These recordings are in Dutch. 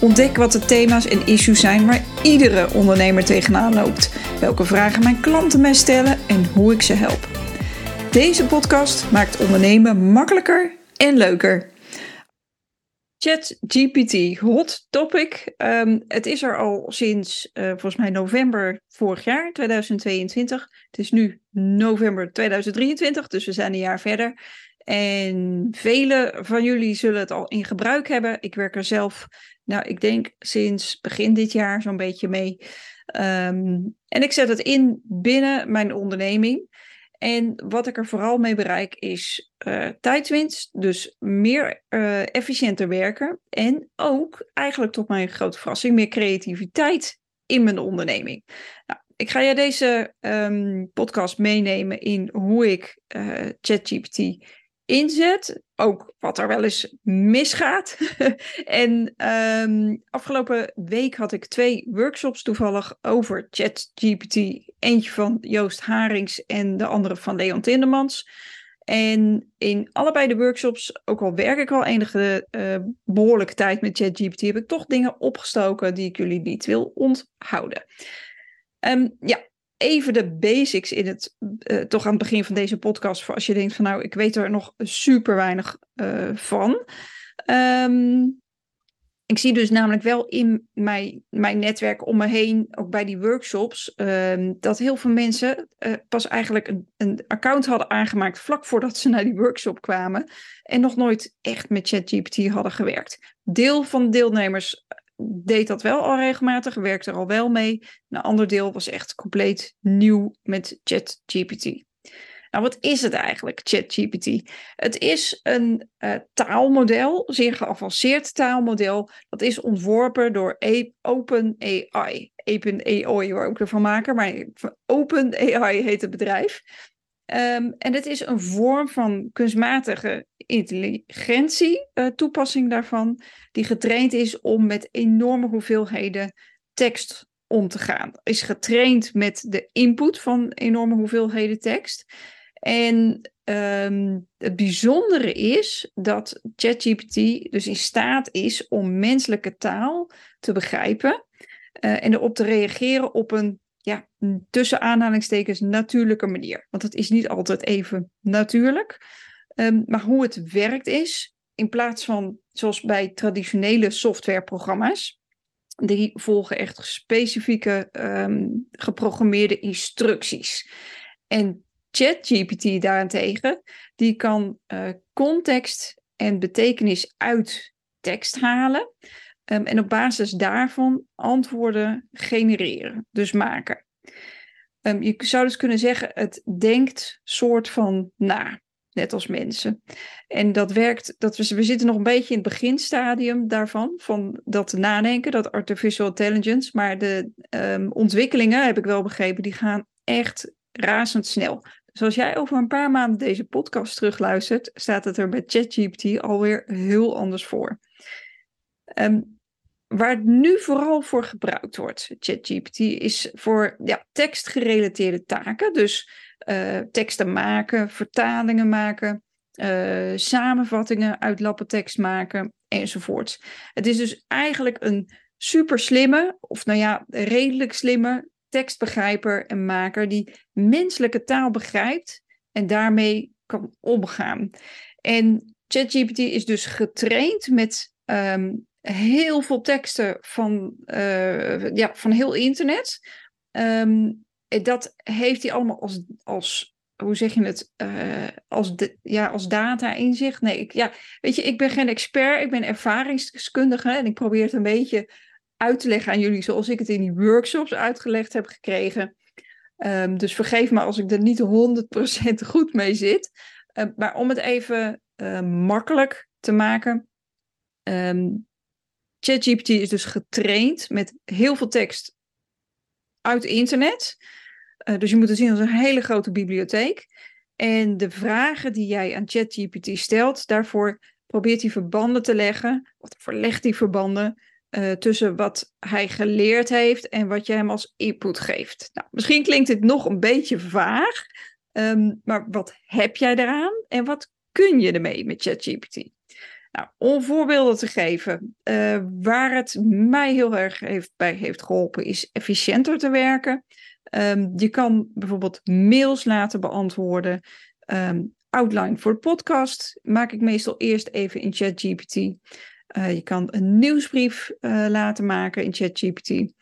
Ontdek wat de thema's en issues zijn waar iedere ondernemer tegenaan loopt. Welke vragen mijn klanten mij stellen en hoe ik ze help. Deze podcast maakt ondernemen makkelijker en leuker. ChatGPT, hot topic. Um, het is er al sinds uh, volgens mij november vorig jaar, 2022. Het is nu november 2023, dus we zijn een jaar verder. En velen van jullie zullen het al in gebruik hebben. Ik werk er zelf nou, ik denk sinds begin dit jaar zo'n beetje mee. Um, en ik zet het in binnen mijn onderneming. En wat ik er vooral mee bereik is uh, tijdswinst, dus meer uh, efficiënter werken. En ook, eigenlijk tot mijn grote verrassing, meer creativiteit in mijn onderneming. Nou, ik ga je deze um, podcast meenemen in hoe ik uh, ChatGPT inzet. Ook wat er wel eens misgaat. en um, afgelopen week had ik twee workshops toevallig over ChatGPT. Eentje van Joost Harings en de andere van Leon Tindemans. En in allebei de workshops, ook al werk ik al enige uh, behoorlijke tijd met ChatGPT, heb ik toch dingen opgestoken die ik jullie niet wil onthouden. Um, ja, even de basics in het, uh, toch aan het begin van deze podcast. Voor als je denkt van nou, ik weet er nog super weinig uh, van. Um, ik zie dus namelijk wel in mijn, mijn netwerk om me heen, ook bij die workshops, um, dat heel veel mensen uh, pas eigenlijk een, een account hadden aangemaakt vlak voordat ze naar die workshop kwamen. En nog nooit echt met ChatGPT hadden gewerkt. Deel van de deelnemers deed dat wel al regelmatig, werkte er al wel mee. Een ander deel was echt compleet nieuw met ChatGPT. Nou, wat is het eigenlijk, ChatGPT? Het is een uh, taalmodel, zeer geavanceerd taalmodel. Dat is ontworpen door OpenAI. OpenAI waar ook ervan maken, maar OpenAI heet het bedrijf. Um, en het is een vorm van kunstmatige intelligentie, uh, toepassing daarvan, die getraind is om met enorme hoeveelheden tekst om te gaan. Is getraind met de input van enorme hoeveelheden tekst. En um, het bijzondere is dat ChatGPT dus in staat is om menselijke taal te begrijpen uh, en erop te reageren op een ja, tussen aanhalingstekens natuurlijke manier. Want het is niet altijd even natuurlijk. Um, maar hoe het werkt is, in plaats van zoals bij traditionele softwareprogramma's, die volgen echt specifieke um, geprogrammeerde instructies. En ChatGPT daarentegen, die kan uh, context en betekenis uit tekst halen. Um, en op basis daarvan antwoorden genereren, dus maken. Um, je zou dus kunnen zeggen, het denkt soort van na, net als mensen. En dat werkt, dat we, zitten nog een beetje in het beginstadium daarvan, van dat nadenken, dat artificial intelligence. Maar de um, ontwikkelingen, heb ik wel begrepen, die gaan echt razendsnel. Dus als jij over een paar maanden deze podcast terugluistert, staat het er met ChatGPT alweer heel anders voor. Um, Waar het nu vooral voor gebruikt wordt, ChatGPT, is voor ja, tekstgerelateerde taken. Dus uh, teksten maken, vertalingen maken, uh, samenvattingen uit lappentekst maken enzovoort. Het is dus eigenlijk een super slimme, of nou ja, redelijk slimme tekstbegrijper en maker die menselijke taal begrijpt en daarmee kan omgaan. En ChatGPT is dus getraind met um, heel veel teksten van, uh, ja, van heel internet. Um, dat heeft hij allemaal als, als hoe zeg je het, uh, als, ja, als data inzicht. Nee, ik, ja, weet je, ik ben geen expert, ik ben ervaringsdeskundige en ik probeer het een beetje uit te leggen aan jullie zoals ik het in die workshops uitgelegd heb gekregen. Um, dus vergeef me als ik er niet 100% goed mee zit. Uh, maar om het even uh, makkelijk te maken. ChatGPT is dus getraind met heel veel tekst uit internet. Uh, dus je moet het zien als een hele grote bibliotheek. En de vragen die jij aan ChatGPT stelt, daarvoor probeert hij verbanden te leggen. Wat verlegt hij verbanden uh, tussen wat hij geleerd heeft en wat je hem als input geeft. Nou, misschien klinkt dit nog een beetje vaag, um, maar wat heb jij eraan en wat kun je ermee met ChatGPT? Nou, om voorbeelden te geven, uh, waar het mij heel erg heeft, bij heeft geholpen, is efficiënter te werken. Um, je kan bijvoorbeeld mails laten beantwoorden. Um, outline voor podcast maak ik meestal eerst even in ChatGPT. Uh, je kan een nieuwsbrief uh, laten maken in ChatGPT.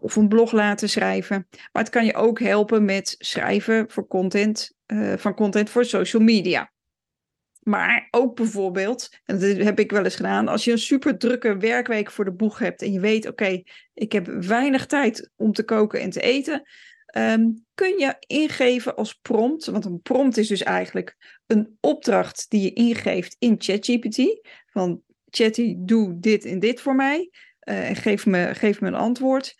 Of een blog laten schrijven. Maar het kan je ook helpen met schrijven voor content, van content voor social media. Maar ook bijvoorbeeld, en dat heb ik wel eens gedaan, als je een super drukke werkweek voor de boeg hebt en je weet, oké, ik heb weinig tijd om te koken en te eten, um, kun je ingeven als prompt, want een prompt is dus eigenlijk een opdracht die je ingeeft in ChatGPT, van Chatty, doe dit en dit voor mij uh, en geef me, geef me een antwoord.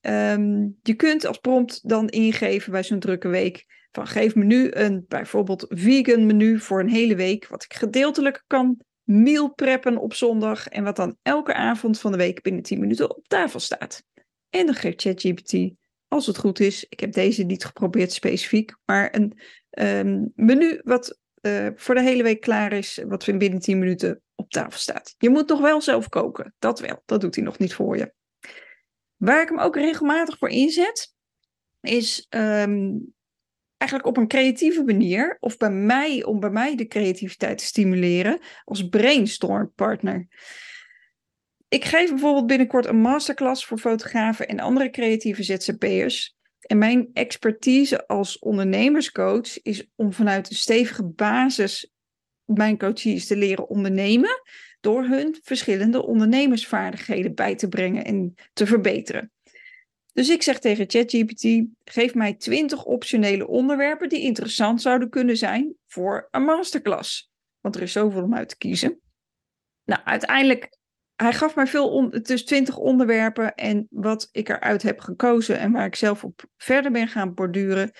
Um, je kunt als prompt dan ingeven bij zo'n drukke week van geef me nu een bijvoorbeeld vegan menu voor een hele week, wat ik gedeeltelijk kan meal preppen op zondag en wat dan elke avond van de week binnen 10 minuten op tafel staat. En dan geeft ChatGPT, als het goed is, ik heb deze niet geprobeerd specifiek, maar een um, menu wat uh, voor de hele week klaar is, wat binnen 10 minuten op tafel staat. Je moet nog wel zelf koken, dat wel, dat doet hij nog niet voor je. Waar ik hem ook regelmatig voor inzet, is um, eigenlijk op een creatieve manier, of bij mij, om bij mij de creativiteit te stimuleren, als brainstormpartner. Ik geef bijvoorbeeld binnenkort een masterclass voor fotografen en andere creatieve ZZP'ers. En mijn expertise als ondernemerscoach is om vanuit een stevige basis mijn coaches te leren ondernemen door hun verschillende ondernemersvaardigheden bij te brengen en te verbeteren. Dus ik zeg tegen ChatGPT: geef mij 20 optionele onderwerpen die interessant zouden kunnen zijn voor een masterclass. Want er is zoveel om uit te kiezen. Nou, uiteindelijk, hij gaf mij veel, is 20 onderwerpen. En wat ik eruit heb gekozen en waar ik zelf op verder ben gaan borduren,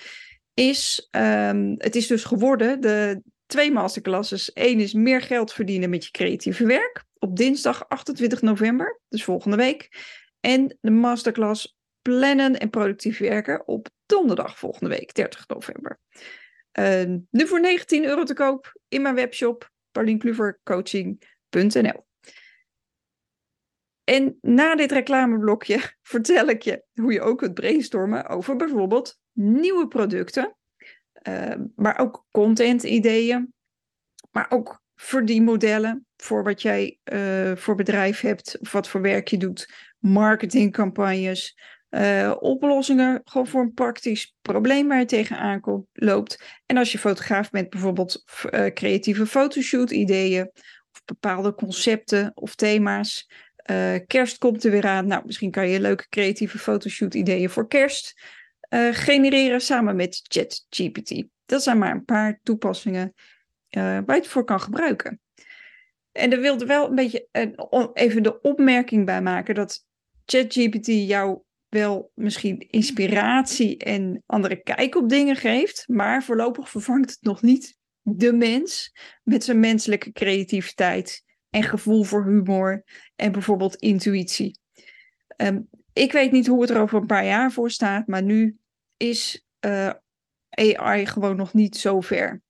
is: um, het is dus geworden de twee masterclasses. Eén is meer geld verdienen met je creatieve werk. Op dinsdag 28 november, dus volgende week. En de masterclass plannen en productief werken op donderdag volgende week, 30 november. Uh, nu voor 19 euro te koop in mijn webshop paulinkluvercoaching.nl. En na dit reclameblokje vertel ik je hoe je ook kunt brainstormen over bijvoorbeeld nieuwe producten, uh, maar ook content-ideeën, maar ook verdienmodellen voor wat jij uh, voor bedrijf hebt, of wat voor werk je doet, marketingcampagnes, uh, oplossingen gewoon voor een praktisch probleem waar je tegenaan loopt. En als je fotograaf bent, bijvoorbeeld uh, creatieve fotoshoot-ideeën of bepaalde concepten of thema's. Uh, kerst komt er weer aan. Nou, misschien kan je leuke creatieve fotoshoot-ideeën voor kerst genereren samen met ChatGPT. Dat zijn maar een paar toepassingen waar je het voor kan gebruiken. En er wilde wel een beetje even de opmerking bij maken dat ChatGPT jou wel misschien inspiratie en andere kijk op dingen geeft, maar voorlopig vervangt het nog niet de mens met zijn menselijke creativiteit en gevoel voor humor en bijvoorbeeld intuïtie. Um, ik weet niet hoe het er over een paar jaar voor staat, maar nu is eh, AI gewoon nog niet zo ver.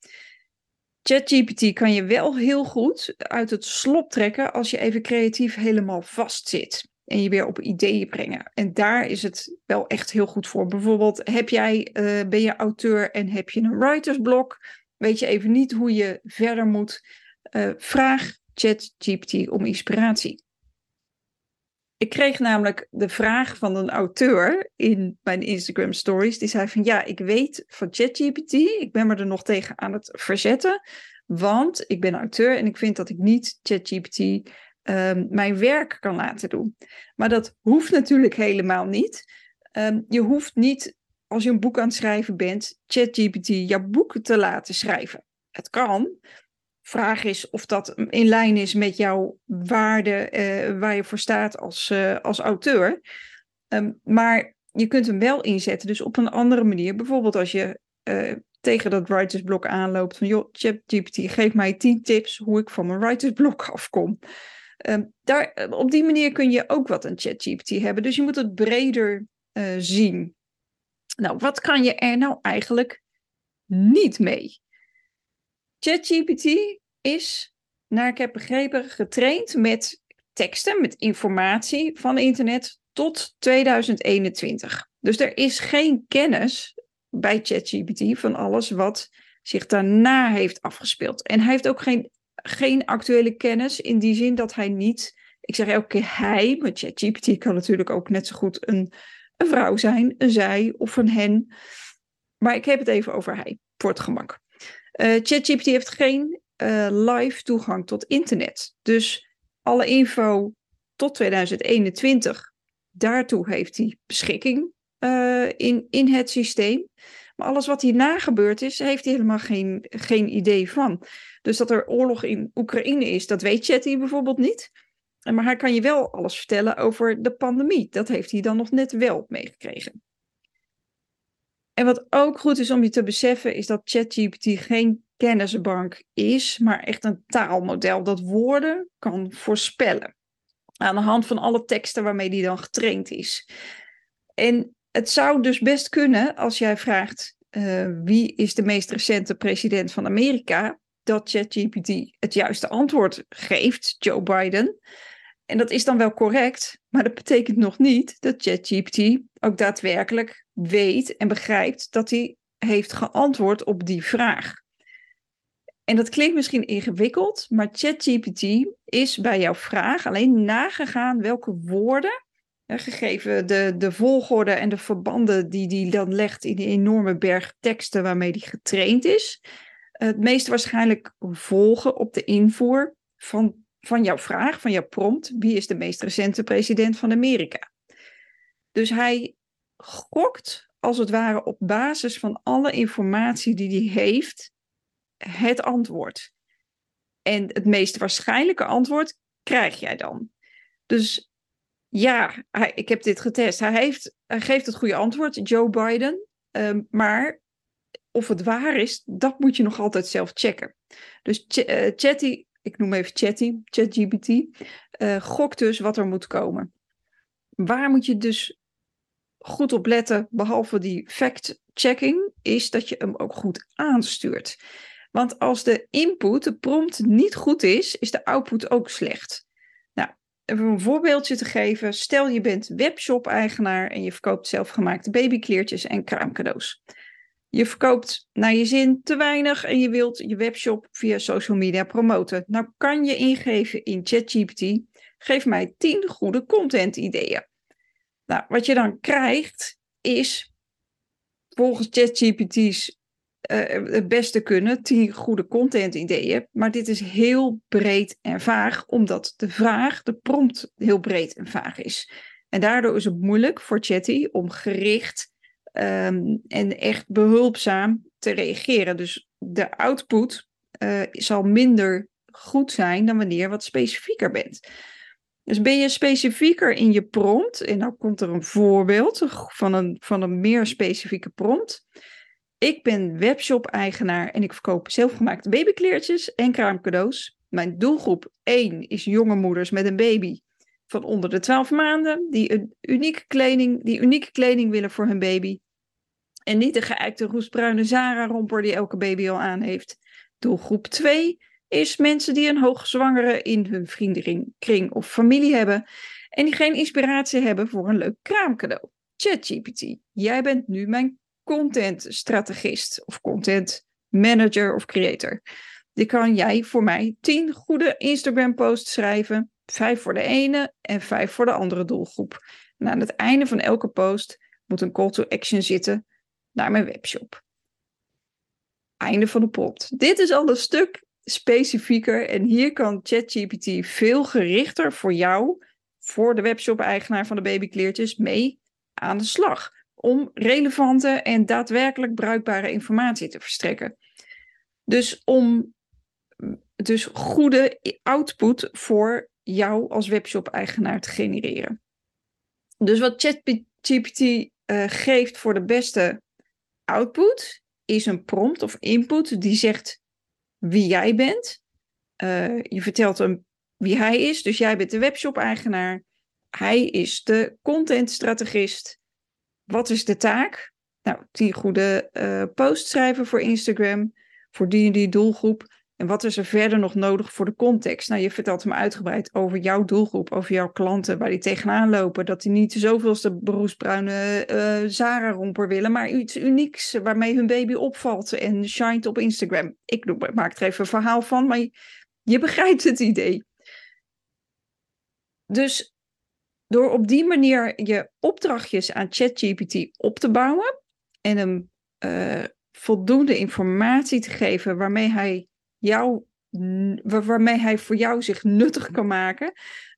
ChatGPT kan je wel heel goed uit het slop trekken als je even creatief helemaal vastzit en je weer op ideeën brengen. En daar is het wel echt heel goed voor. Bijvoorbeeld, heb jij, uh, ben je auteur en heb je een writersblok? Weet je even niet hoe je verder moet? Uh, vraag ChatGPT om inspiratie. Ik kreeg namelijk de vraag van een auteur in mijn Instagram stories. Die zei van ja, ik weet van ChatGPT. Ik ben me er nog tegen aan het verzetten. Want ik ben auteur en ik vind dat ik niet ChatGPT um, mijn werk kan laten doen. Maar dat hoeft natuurlijk helemaal niet. Um, je hoeft niet, als je een boek aan het schrijven bent, ChatGPT jouw boek te laten schrijven. Het kan. Vraag is of dat in lijn is met jouw waarde uh, waar je voor staat als, uh, als auteur. Um, maar je kunt hem wel inzetten, dus op een andere manier. Bijvoorbeeld als je uh, tegen dat writersblok aanloopt van joh, ChatGPT, geef mij 10 tips hoe ik van mijn writersblok afkom. Uh, daar, op die manier kun je ook wat aan ChatGPT hebben. Dus je moet het breder uh, zien. Nou, wat kan je er nou eigenlijk niet mee? ChatGPT is, naar ik heb begrepen, getraind met teksten, met informatie van internet tot 2021. Dus er is geen kennis bij ChatGPT van alles wat zich daarna heeft afgespeeld. En hij heeft ook geen, geen actuele kennis in die zin dat hij niet. Ik zeg elke keer hij, maar ChatGPT kan natuurlijk ook net zo goed een, een vrouw zijn, een zij of een hen. Maar ik heb het even over hij, voor het gemak. Uh, ChatGPT heeft geen uh, live toegang tot internet. Dus alle info tot 2021, daartoe heeft hij beschikking uh, in, in het systeem. Alles wat hierna gebeurd is, heeft hij helemaal geen, geen idee van. Dus dat er oorlog in Oekraïne is, dat weet Chatty bijvoorbeeld niet. Maar hij kan je wel alles vertellen over de pandemie. Dat heeft hij dan nog net wel meegekregen. En wat ook goed is om je te beseffen, is dat ChatGPT geen kennisbank is, maar echt een taalmodel dat woorden kan voorspellen. Aan de hand van alle teksten waarmee die dan getraind is. En het zou dus best kunnen, als jij vraagt uh, wie is de meest recente president van Amerika, dat ChatGPT het juiste antwoord geeft, Joe Biden. En dat is dan wel correct, maar dat betekent nog niet dat ChatGPT ook daadwerkelijk weet en begrijpt dat hij heeft geantwoord op die vraag. En dat klinkt misschien ingewikkeld, maar ChatGPT is bij jouw vraag alleen nagegaan welke woorden, gegeven de, de volgorde en de verbanden die die dan legt in die enorme berg teksten waarmee die getraind is, het meest waarschijnlijk volgen op de invoer van, van jouw vraag, van jouw prompt. Wie is de meest recente president van Amerika? Dus hij gokt als het ware op basis van alle informatie die hij heeft het antwoord. En het meest waarschijnlijke antwoord krijg jij dan. Dus ja, hij, ik heb dit getest. Hij, heeft, geeft het goede antwoord, Joe Biden. Um, maar of het waar is, dat moet je nog altijd zelf checken. Dus uh, Chatty, ik noem even Chatty, ChatGPT, uh, gokt dus wat er moet komen. Waar moet je dus goed op letten, behalve die fact-checking, is dat je hem ook goed aanstuurt. Want als de input, de prompt, niet goed is, is de output ook slecht. Even een voorbeeldje te geven. Stel je bent webshop-eigenaar en je verkoopt zelfgemaakte babykleertjes en kraamcadeaus. Je verkoopt naar je zin te weinig en je wilt je webshop via social media promoten. Nou kan je ingeven in ChatGPT, geef mij 10 goede content ideeën. Nou, wat je dan krijgt is volgens ChatGPT's uh, het beste kunnen, tien goede content ideeën. Maar dit is heel breed en vaag, omdat de vraag, de prompt, heel breed en vaag is. En daardoor is het moeilijk voor Chatty om gericht um, en echt behulpzaam te reageren. Dus de output uh, zal minder goed zijn dan wanneer je wat specifieker bent. Dus ben je specifieker in je prompt, en dan komt er een voorbeeld van een, van een meer specifieke prompt. Ik ben webshop-eigenaar en ik verkoop zelfgemaakte babykleertjes en kraamcadeaus. Mijn doelgroep 1 is jonge moeders met een baby van onder de 12 maanden die unieke kleding, die unieke kleding willen voor hun baby. En niet de geëikte roestbruine Zara-romper die elke baby al aan heeft. Doelgroep 2 is mensen die een hoogzwangere in hun vriendenkring of familie hebben en die geen inspiratie hebben voor een leuk kraamcadeau. ChatGPT, jij bent nu mijn content strategist of content manager of creator. Die kan jij voor mij 10 goede Instagram posts schrijven. Vijf voor de ene en vijf voor de andere doelgroep. En aan het einde van elke post moet een call to action zitten naar mijn webshop. Einde van de prompt. Dit is al een stuk specifieker en hier kan ChatGPT veel gerichter voor jou, voor de webshop-eigenaar van de babykleertjes, mee aan de slag om relevante en daadwerkelijk bruikbare informatie te verstrekken. Dus om dus goede output voor jou als webshop-eigenaar te genereren. Dus wat ChatGPT uh, geeft voor de beste output is een prompt of input die zegt wie jij bent. Uh, je vertelt hem wie hij is, dus jij bent de webshop-eigenaar. Hij is de content-strategist. Wat is de taak? Nou, die goede uh, post schrijven voor Instagram, voor die en die doelgroep. En wat is er verder nog nodig voor de context? Nou, je vertelt hem uitgebreid over jouw doelgroep, over jouw klanten, waar die tegenaan lopen. Dat die niet zoveelste beroepsbruine uh, Zara-romper willen, maar iets unieks waarmee hun baby opvalt en shined op Instagram. Ik maak er even een verhaal van, maar je begrijpt het idee. Dus door op die manier je opdrachtjes aan ChatGPT op te bouwen en hem uh, voldoende informatie te geven waarmee hij jou, waarmee hij voor jou zich nuttig kan maken,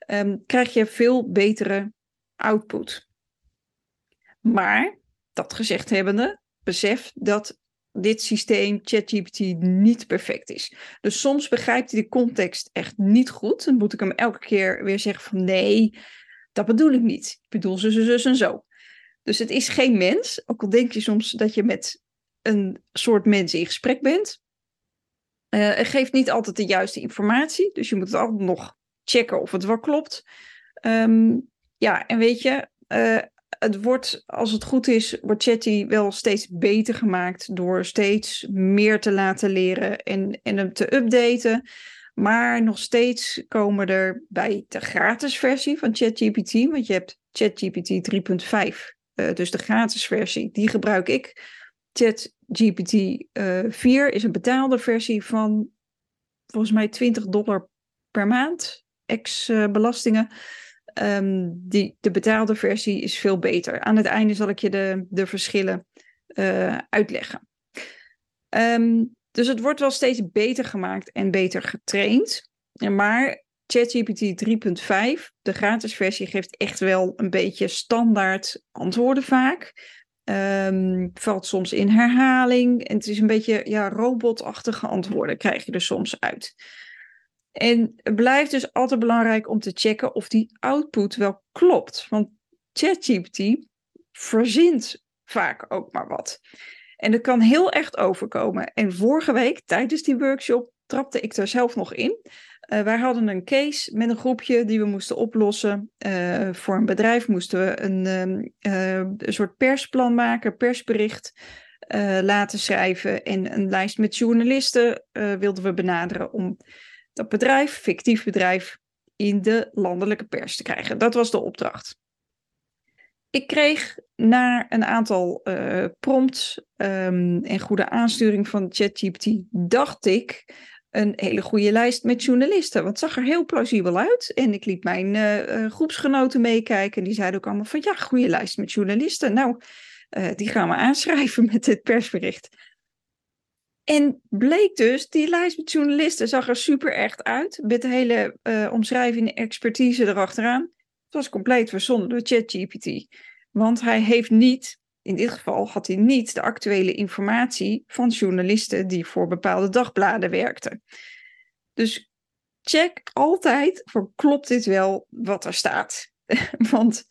um, krijg je veel betere output. Maar, dat gezegd hebbende, besef dat dit systeem, ChatGPT, niet perfect is. Dus soms begrijpt hij de context echt niet goed. Dan moet ik hem elke keer weer zeggen van nee, dat bedoel ik niet. Ik bedoel zo, zo, zo en zo. Dus het is geen mens, ook al denk je soms dat je met een soort mens in gesprek bent. Uh, het geeft niet altijd de juiste informatie, dus je moet het altijd nog checken of het wel klopt. Um, ja, en weet je, uh, het wordt, als het goed is, wordt Chatty wel steeds beter gemaakt door steeds meer te laten leren en, en hem te updaten. Maar nog steeds komen er bij de gratis versie van ChatGPT, want je hebt ChatGPT 3.5, uh, dus de gratis versie, die gebruik ik. ChatGPT uh, 4 is een betaalde versie van volgens mij 20 dollar per maand, ex-belastingen. Um, die, de betaalde versie is veel beter. Aan het einde zal ik je de, de verschillen uitleggen. Um, dus het wordt wel steeds beter gemaakt en beter getraind. Maar ChatGPT 3.5, de gratis versie, geeft echt wel een beetje standaard antwoorden vaak. Um, valt soms in herhaling. En het is een beetje ja, robotachtige antwoorden krijg je er soms uit. En het blijft dus altijd belangrijk om te checken of die output wel klopt. Want ChatGPT verzint vaak ook maar wat. En dat kan heel echt overkomen. En vorige week, tijdens die workshop, trapte ik er zelf nog in. Uh, wij hadden een case met een groepje die we moesten oplossen. Uh, voor een bedrijf moesten we een, uh, een soort persplan maken, persbericht laten schrijven. En een lijst met journalisten wilden we benaderen om dat bedrijf, fictief bedrijf, in de landelijke pers te krijgen. Dat was de opdracht. Ik kreeg na een aantal uh, prompts um, en goede aansturing van ChatGPT, dacht ik, een hele goede lijst met journalisten. Want het zag er heel plausibel uit. En ik liet mijn uh, groepsgenoten meekijken. En die zeiden ook allemaal van ja, goede lijst met journalisten. Nou, die gaan we aanschrijven met dit persbericht. En bleek dus, die lijst met journalisten zag er super echt uit. Met de hele uh, omschrijving en expertise erachteraan. Het was compleet verzonnen door ChatGPT. Want hij heeft niet, in dit geval had hij niet de actuele informatie van journalisten die voor bepaalde dagbladen werkten. Dus check altijd voor klopt dit wel wat er staat. Want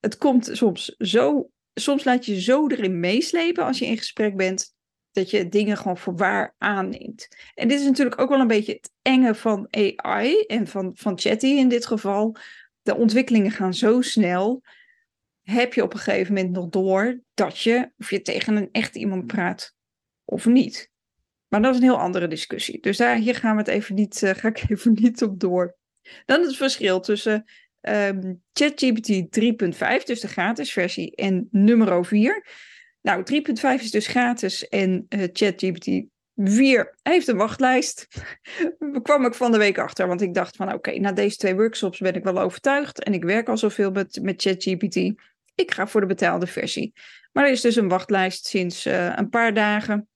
het komt soms zo, soms laat je zo erin meeslepen als je in gesprek bent dat je dingen gewoon voor waar aanneemt. En dit is natuurlijk ook wel een beetje het enge van AI en van, van Chatty in dit geval. De ontwikkelingen gaan zo snel. Heb je op een gegeven moment nog door dat je, of je tegen een echt iemand praat of niet? Maar dat is een heel andere discussie. Dus daar, hier gaan we het even niet, uh, ga ik even niet op door. Dan het verschil tussen um, ChatGPT 3.5, dus de gratis versie, en nummer 4. Nou, 3.5 is dus gratis en uh, ChatGPT 4 heeft een wachtlijst. Daar kwam ik van de week achter, want ik dacht van oké, na deze twee workshops ben ik wel overtuigd en ik werk al zoveel met, met ChatGPT. Ik ga voor de betaalde versie. Maar er is dus een wachtlijst sinds uh, een paar dagen.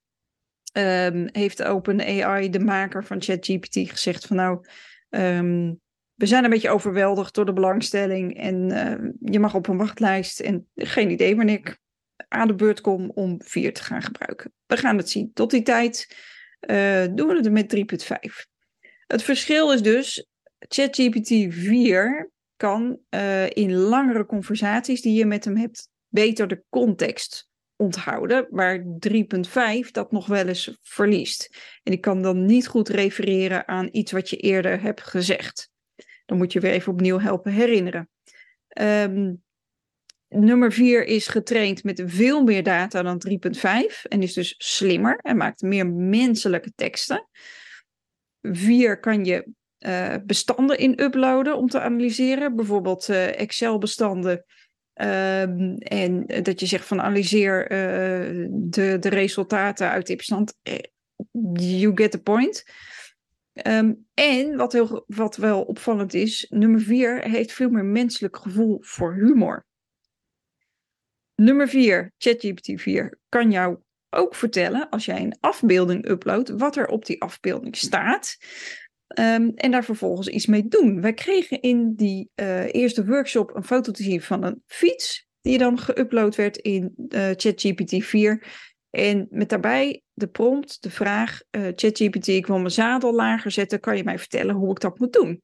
Um, heeft OpenAI, de maker van ChatGPT, gezegd van nou, um, we zijn een beetje overweldigd door de belangstelling en uh, je mag op een wachtlijst en geen idee wanneer ik aan de beurt kom om 4 te gaan gebruiken. We gaan het zien. Tot die tijd uh, doen we het met 3.5. Het verschil is dus, ChatGPT 4 kan uh, in langere conversaties die je met hem hebt beter de context onthouden, waar 3.5 dat nog wel eens verliest. En ik kan dan niet goed refereren aan iets wat je eerder hebt gezegd. Dan moet je weer even opnieuw helpen herinneren. Ehm, nummer 4 is getraind met veel meer data dan 3.5 en is dus slimmer en maakt meer menselijke teksten. 4 kan je uh, bestanden in uploaden om te analyseren, bijvoorbeeld uh, Excel-bestanden Um, en dat je zegt van analyseer de, de resultaten uit die bestand. You get the point. Um, en wat, heel, wat wel opvallend is, nummer vier heeft veel meer menselijk gevoel voor humor. Nummer vier, ChatGPT 4, kan jou ook vertellen als jij een afbeelding uploadt, wat er op die afbeelding staat. Um, en daar vervolgens iets mee doen. Wij kregen in die uh, eerste workshop een foto te zien van een fiets, die dan geüpload werd in uh, ChatGPT 4. En met daarbij de prompt, de vraag: uh, ChatGPT, ik wil mijn zadel lager zetten, kan je mij vertellen hoe ik dat moet doen?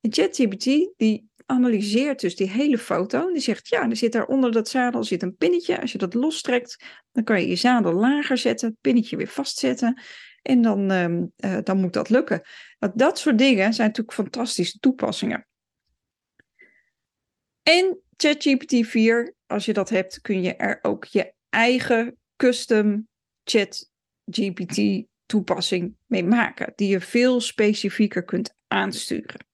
En ChatGPT die analyseert dus die hele foto. En die zegt: Ja, er zit daar onder dat zadel zit een pinnetje. Als je dat lostrekt, dan kan je je zadel lager zetten, het pinnetje weer vastzetten. En dan, uh, dan moet dat lukken. Want dat soort dingen zijn natuurlijk fantastische toepassingen. En ChatGPT 4, als je dat hebt, kun je er ook je eigen custom ChatGPT toepassing mee maken, die je veel specifieker kunt aansturen.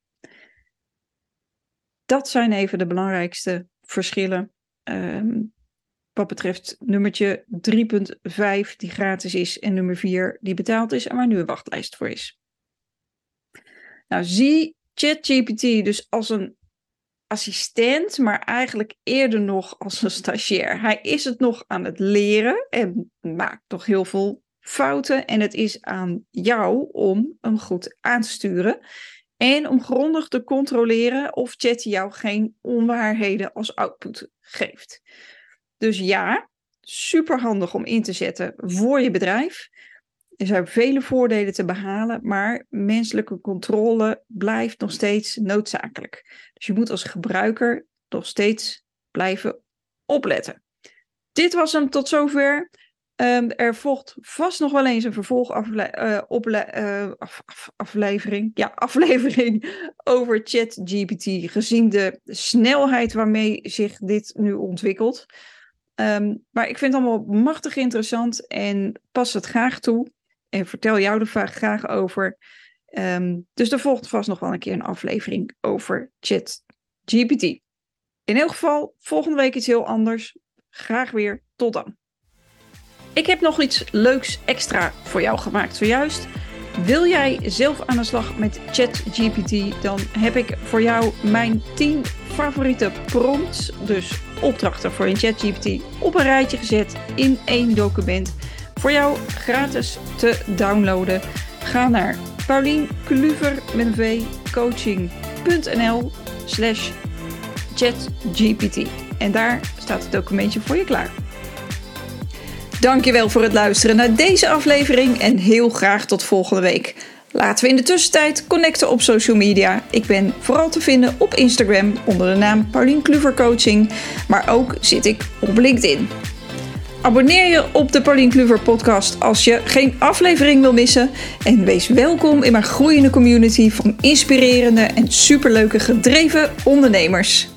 Dat zijn even de belangrijkste verschillen um, wat betreft nummertje 3.5 die gratis is en nummer 4 die betaald is en waar nu een wachtlijst voor is. Nou, zie ChatGPT dus als een assistent, maar eigenlijk eerder nog als een stagiair. Hij is het nog aan het leren en maakt nog heel veel fouten. En het is aan jou om hem goed aan te sturen. En om grondig te controleren of chat jou geen onwaarheden als output geeft. Dus ja, super handig om in te zetten voor je bedrijf. Er zijn vele voordelen te behalen, maar menselijke controle blijft nog steeds noodzakelijk. Dus je moet als gebruiker nog steeds blijven opletten. Dit was hem tot zover. Um, er volgt vast nog wel eens een vervolgaflevering. Uh, ja, aflevering over ChatGPT, gezien de snelheid waarmee zich dit nu ontwikkelt. Um, maar ik vind het allemaal machtig interessant en pas het graag toe. En vertel jou er graag over. Um, dus er volgt vast nog wel een keer een aflevering over ChatGPT. In elk geval, volgende week iets heel anders. Graag weer. Tot dan. Ik heb nog iets leuks extra voor jou gemaakt zojuist. Wil jij zelf aan de slag met ChatGPT, dan heb ik voor jou mijn 10 favoriete prompts, dus opdrachten voor je ChatGPT, op een rijtje gezet in één document. Voor jou gratis te downloaden. Ga naar paulinkluver met een v coaching.nl slash chatgpt. En daar staat het documentje voor je klaar. Dankjewel voor het luisteren naar deze aflevering en heel graag tot volgende week. Laten we in de tussentijd connecten op social media. Ik ben vooral te vinden op Instagram onder de naam Paulien Kluver Coaching, maar ook zit ik op LinkedIn. Abonneer je op de Paulien Kluver podcast als je geen aflevering wil missen. En wees welkom in mijn groeiende community van inspirerende en superleuke gedreven ondernemers.